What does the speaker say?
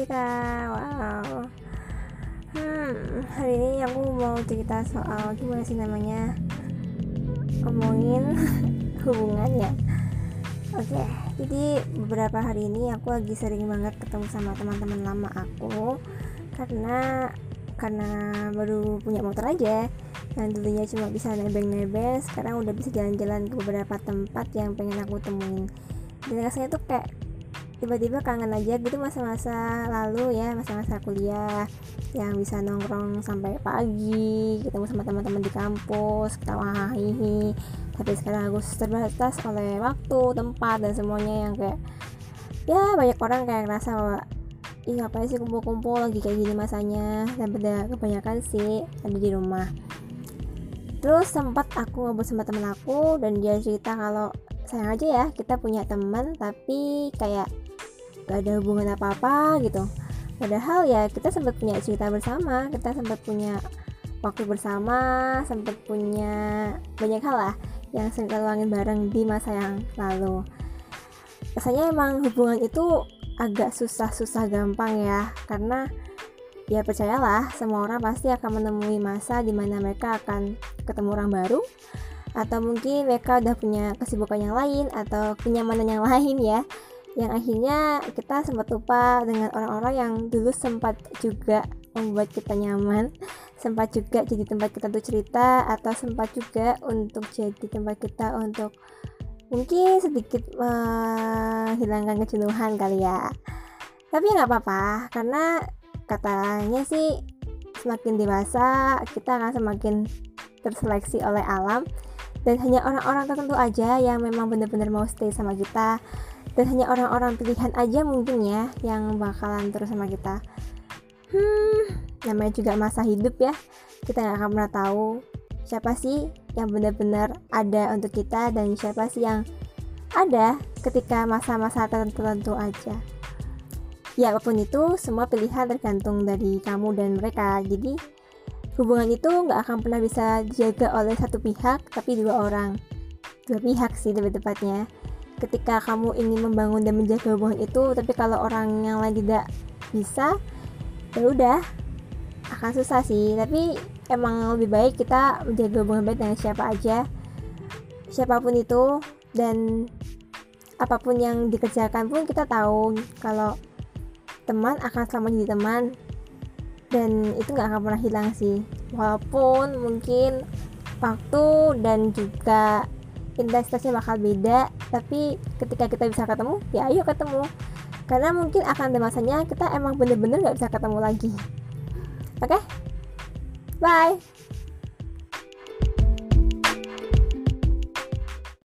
cerita wow. Hmm hari ini aku mau cerita soal gimana sih namanya? Ngomongin hubungan ya. Oke jadi beberapa hari ini aku lagi sering banget ketemu sama teman-teman lama aku karena karena baru punya motor aja. Yang dulunya cuma bisa nebeng-nebeng sekarang udah bisa jalan-jalan ke beberapa tempat yang pengen aku temuin. Dan rasanya tuh kayak tiba-tiba kangen aja gitu masa-masa lalu ya masa-masa kuliah yang bisa nongkrong sampai pagi ketemu sama teman-teman di kampus ketawa hihi. Tapi sekarang aku terbatas oleh waktu tempat dan semuanya yang kayak ya banyak orang kayak ngerasa bahwa ih ngapain sih kumpul-kumpul lagi kayak gini masanya? Dan pada kebanyakan sih ada di rumah. Terus sempat aku ngobrol sama temen aku dan dia cerita kalau sayang aja ya kita punya teman tapi kayak gak ada hubungan apa-apa gitu. Padahal ya kita sempat punya cerita bersama kita sempat punya waktu bersama sempat punya banyak hal lah yang sering luangin bareng di masa yang lalu. Rasanya emang hubungan itu agak susah-susah gampang ya karena ya percayalah semua orang pasti akan menemui masa di mana mereka akan ketemu orang baru atau mungkin mereka udah punya kesibukan yang lain atau kenyamanan yang lain ya. Yang akhirnya kita sempat lupa dengan orang-orang yang dulu sempat juga membuat kita nyaman sempat juga jadi tempat kita untuk cerita atau sempat juga untuk jadi tempat kita untuk mungkin sedikit menghilangkan kejenuhan kali ya. Tapi nggak apa-apa karena katanya sih semakin dewasa kita akan semakin terseleksi oleh alam dan hanya orang-orang tertentu aja yang memang benar-benar mau stay sama kita. Dan hanya orang-orang pilihan aja mungkin ya yang bakalan terus sama kita. Hmm namanya juga masa hidup ya. Kita nggak akan pernah tahu siapa sih yang benar-benar ada untuk kita dan siapa sih yang ada ketika masa-masa tertentu aja. Ya apa pun itu semua pilihan tergantung dari kamu dan mereka. Jadi hubungan itu nggak akan pernah bisa dijaga oleh satu pihak tapi dua orang. Dua pihak sih lebih tepatnya. Ketika kamu ingin membangun dan menjaga hubungan itu tapi kalau orang yang lain tidak bisa ya udah akan susah sih. Tapi emang lebih baik kita menjaga hubungan baik dengan siapa aja siapa pun itu dan apa pun yang dikerjakan pun kita tahu kalau teman akan selalu jadi teman dan itu nggak akan pernah hilang sih. Walaupun mungkin waktu dan juga intensitasnya bakal beda tapi ketika kita bisa ketemu ya ayo ketemu. Karena mungkin akan ada masanya kita emang bener-bener gak bisa ketemu lagi. Oke? Okay? bye